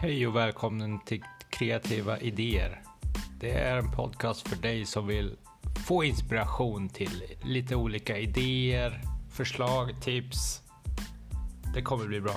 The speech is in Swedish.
Hej och välkommen till Kreativa Idéer. Det är en podcast för dig som vill få inspiration till lite olika idéer, förslag, tips. Det kommer bli bra.